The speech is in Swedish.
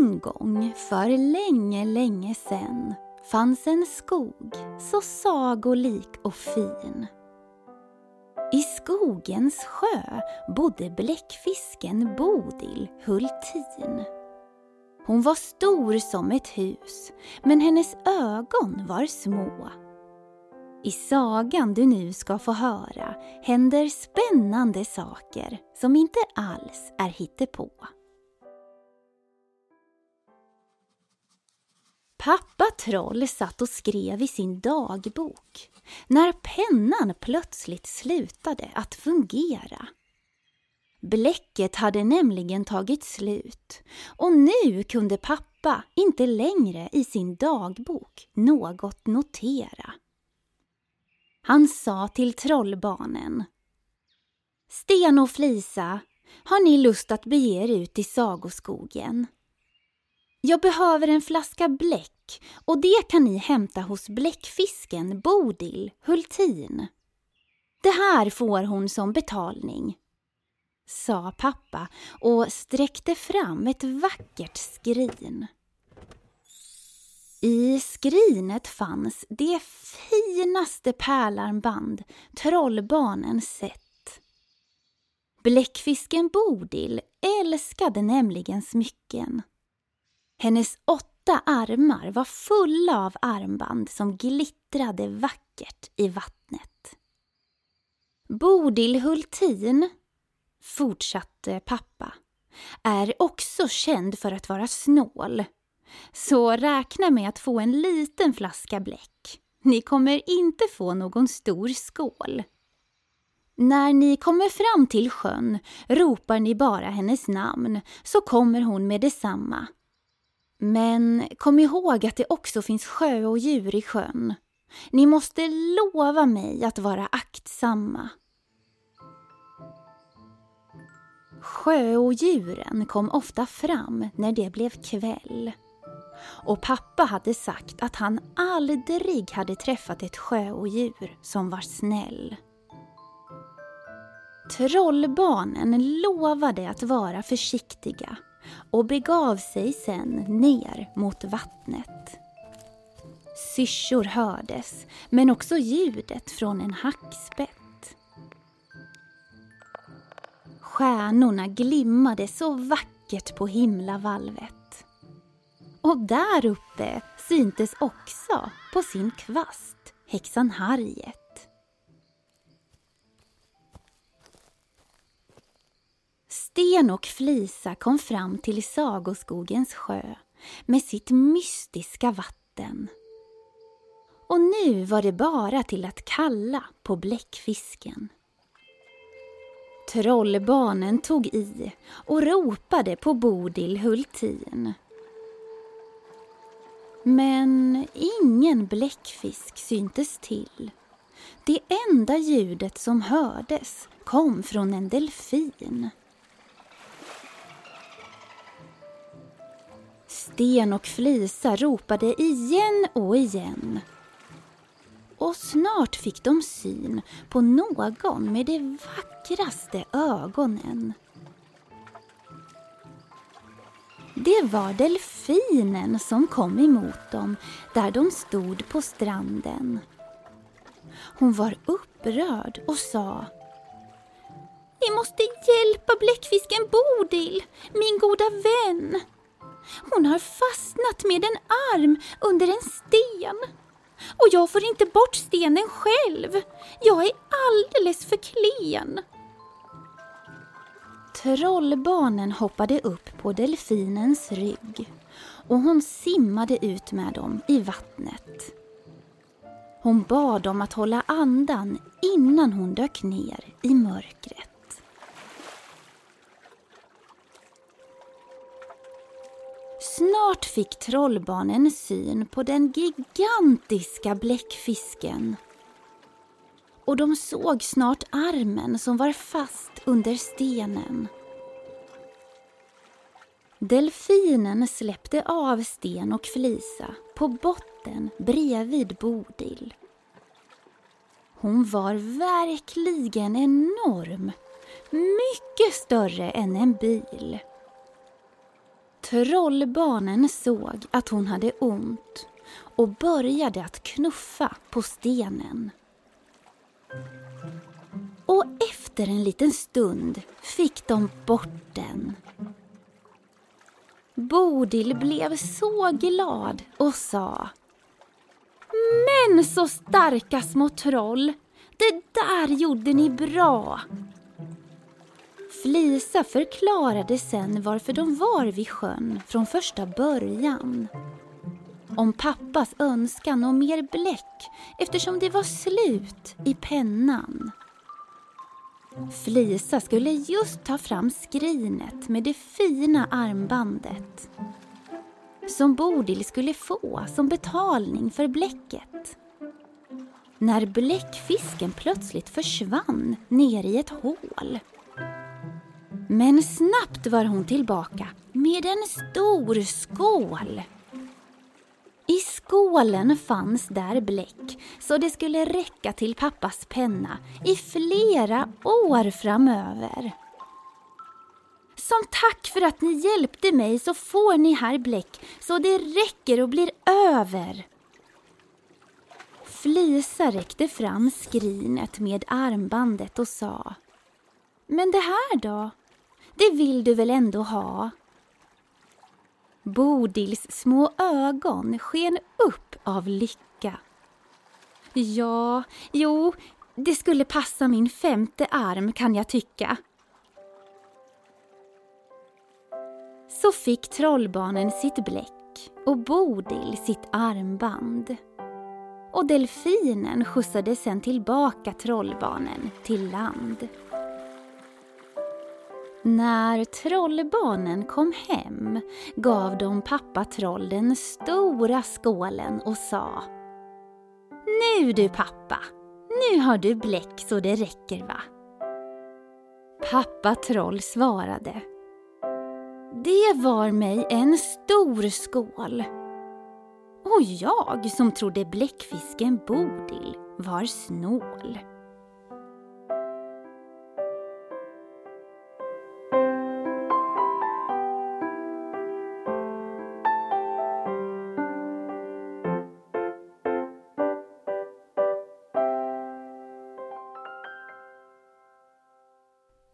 En gång för länge, länge sen fanns en skog så sagolik och fin. I skogens sjö bodde bläckfisken Bodil Hultin. Hon var stor som ett hus, men hennes ögon var små. I sagan du nu ska få höra händer spännande saker som inte alls är hittepå. Pappa Troll satt och skrev i sin dagbok när pennan plötsligt slutade att fungera. Bläcket hade nämligen tagit slut och nu kunde pappa inte längre i sin dagbok något notera. Han sa till trollbarnen Sten och Flisa, har ni lust att bege er ut i sagoskogen? Jag behöver en flaska bläck och det kan ni hämta hos bläckfisken Bodil Hultin. Det här får hon som betalning, sa pappa och sträckte fram ett vackert skrin. I skrinet fanns det finaste pärlarmband trollbarnen sett. Bläckfisken Bodil älskade nämligen smycken. Hennes åtta armar var fulla av armband som glittrade vackert i vattnet. Bodil Hultin, fortsatte pappa, är också känd för att vara snål. Så räkna med att få en liten flaska bläck. Ni kommer inte få någon stor skål. När ni kommer fram till sjön ropar ni bara hennes namn så kommer hon med detsamma men kom ihåg att det också finns sjöodjur i sjön. Ni måste lova mig att vara aktsamma. Sjöodjuren kom ofta fram när det blev kväll. Och pappa hade sagt att han aldrig hade träffat ett sjöodjur som var snäll. Trollbarnen lovade att vara försiktiga och begav sig sen ner mot vattnet. Syrsor hördes, men också ljudet från en hackspett. Stjärnorna glimmade så vackert på himlavalvet. Och där uppe syntes också på sin kvast häxan Harriet. Sten och Flisa kom fram till Sagoskogens sjö med sitt mystiska vatten. Och nu var det bara till att kalla på bläckfisken. Trollbarnen tog i och ropade på Bodil Hultin. Men ingen bläckfisk syntes till. Det enda ljudet som hördes kom från en delfin. Sten och Flisa ropade igen och igen. Och snart fick de syn på någon med de vackraste ögonen. Det var delfinen som kom emot dem där de stod på stranden. Hon var upprörd och sa Ni måste hjälpa bläckfisken Bodil, min goda vän. Hon har fastnat med en arm under en sten. Och jag får inte bort stenen själv. Jag är alldeles för klen. Trollbarnen hoppade upp på delfinens rygg och hon simmade ut med dem i vattnet. Hon bad dem att hålla andan innan hon dök ner i mörkret. Snart fick trollbarnen syn på den gigantiska bläckfisken. Och de såg snart armen som var fast under stenen. Delfinen släppte av Sten och Flisa på botten bredvid Bodil. Hon var verkligen enorm, mycket större än en bil. Trollbarnen såg att hon hade ont och började att knuffa på stenen. Och efter en liten stund fick de bort den. Bodil blev så glad och sa Men så starka små troll! Det där gjorde ni bra! Flisa förklarade sen varför de var vid sjön från första början. Om pappas önskan om mer bläck eftersom det var slut i pennan. Flisa skulle just ta fram skrinet med det fina armbandet som Bodil skulle få som betalning för bläcket. När bläckfisken plötsligt försvann ner i ett hål. Men snabbt var hon tillbaka med en stor skål. I skålen fanns där bläck så det skulle räcka till pappas penna i flera år framöver. Som tack för att ni hjälpte mig så får ni här bläck så det räcker och blir över. Flisa räckte fram skrinet med armbandet och sa Men det här då? Det vill du väl ändå ha? Bodils små ögon sken upp av lycka. Ja, jo, det skulle passa min femte arm kan jag tycka. Så fick trollbarnen sitt bläck och Bodil sitt armband. Och delfinen skjutsade sen tillbaka trollbarnen till land. När trollbarnen kom hem gav de pappa Troll den stora skålen och sa Nu du pappa, nu har du bläck så det räcker va? Pappa Troll svarade Det var mig en stor skål. Och jag som trodde bläckfisken Bodil var snål.